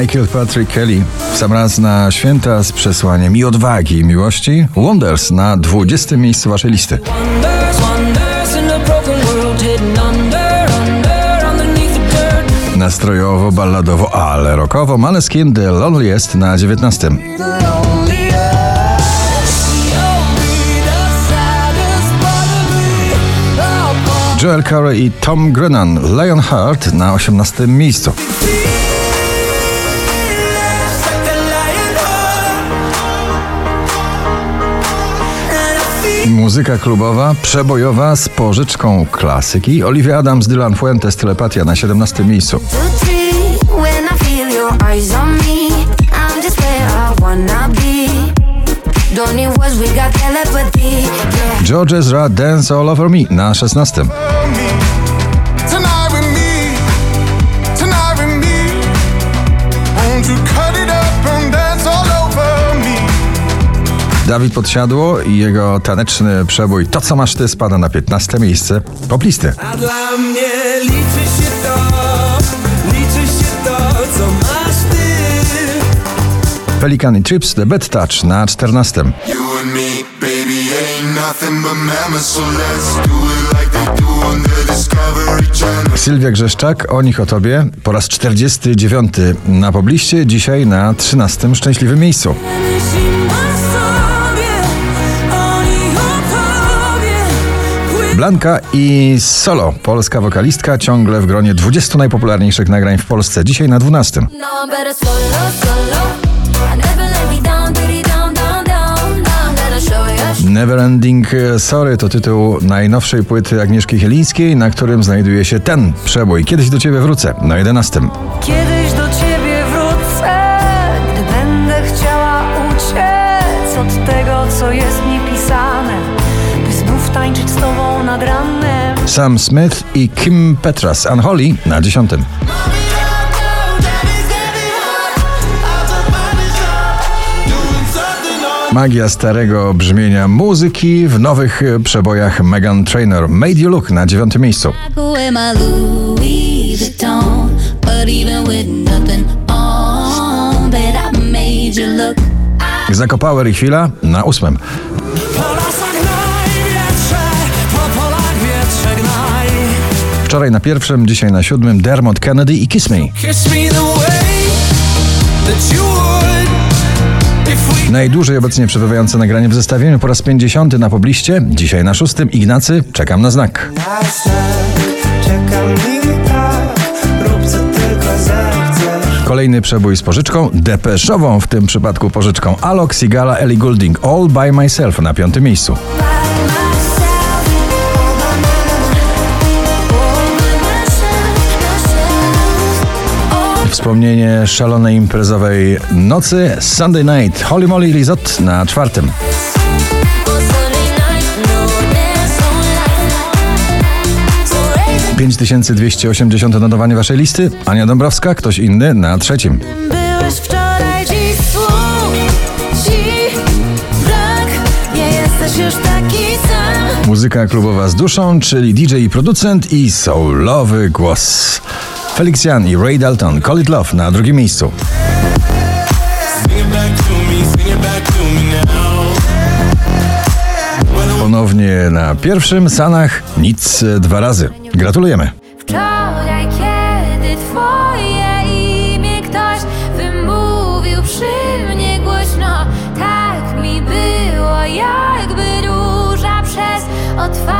Michael Patrick Kelly w sam raz na święta z przesłaniem i odwagi i miłości. Wonders na 20. miejscu waszej listy. Nastrojowo, balladowo, ale rockowo. Maleskin The Loneliest na 19. The loneliest. You'll be the saddest part of me. Oh, Paul. Joel Corey i Tom Grennan Lionheart na 18. miejscu. Muzyka klubowa, przebojowa z pożyczką klasyki. Olivia Adams, Dylan Fuentes, Telepatia na 17. miejscu. George Ezra, Dance All Over Me na 16. Tonight with me, tonight with me. Dawid Podsiadło i jego taneczny przebój To co masz ty spada na 15 miejsce poplisty. A dla mnie liczy się to, liczy się to, co masz ty. Pelican i Trips The Bad Touch na 14. You and me, baby, ain't nothing but mammals, so let's do it like they do on the Discovery Channel. Sylwia Grzeszczak, o nich o tobie po raz 49 na pobliście, dzisiaj na 13 szczęśliwym miejscu. Blanka i Solo, polska wokalistka, ciągle w gronie 20 najpopularniejszych nagrań w Polsce, dzisiaj na 12. No, I'm better solo, solo. I never let me down, diddy down, down, down. Now I'm gonna show you. Neverending Sorry to tytuł najnowszej płyty Agnieszki Chylińskiej, na którym znajduje się ten przebój. Kiedyś do ciebie wrócę, na 11. Kiedyś do ciebie wrócę, gdy będę chciała uciec od tego, co jest niepisane, by znów tańczyć z tobą nad ranem. Sam Smith i Kim Petras, Unholy na 10. Magia starego brzmienia muzyki w nowych przebojach Megan Trainor. Made You Look na dziewiątym miejscu. Zakopower i chwila na ósmym. Wczoraj na pierwszym, dzisiaj na siódmym Dermot Kennedy i Kiss Me. Najdłużej obecnie przebywające nagranie w zestawieniu po raz 50 na pobliście, dzisiaj na szóstym Ignacy, czekam na znak. Kolejny przebój z pożyczką, depeszową w tym przypadku pożyczką Alok, Sigala, Ellie Goulding, All By Myself na piątym miejscu. Wspomnienie szalonej imprezowej nocy Sunday Night Holy Moly Resort na czwartym. 5280 notowanie waszej listy. Ania Dąbrowska, ktoś inny na trzecim. Byłeś wczoraj, dziś słów ci brak, nie jesteś już taki sam. Muzyka klubowa z duszą, czyli DJ i producent i soulowy głos. Felix Jan i Ray Dalton, Call It Love na drugim miejscu. Ponownie na pierwszym Sanach nic e, dwa razy. Gratulujemy. Wczoraj, kiedy twoje imię ktoś wymówił przy mnie głośno, tak mi było, jakby róża przez otwarcie.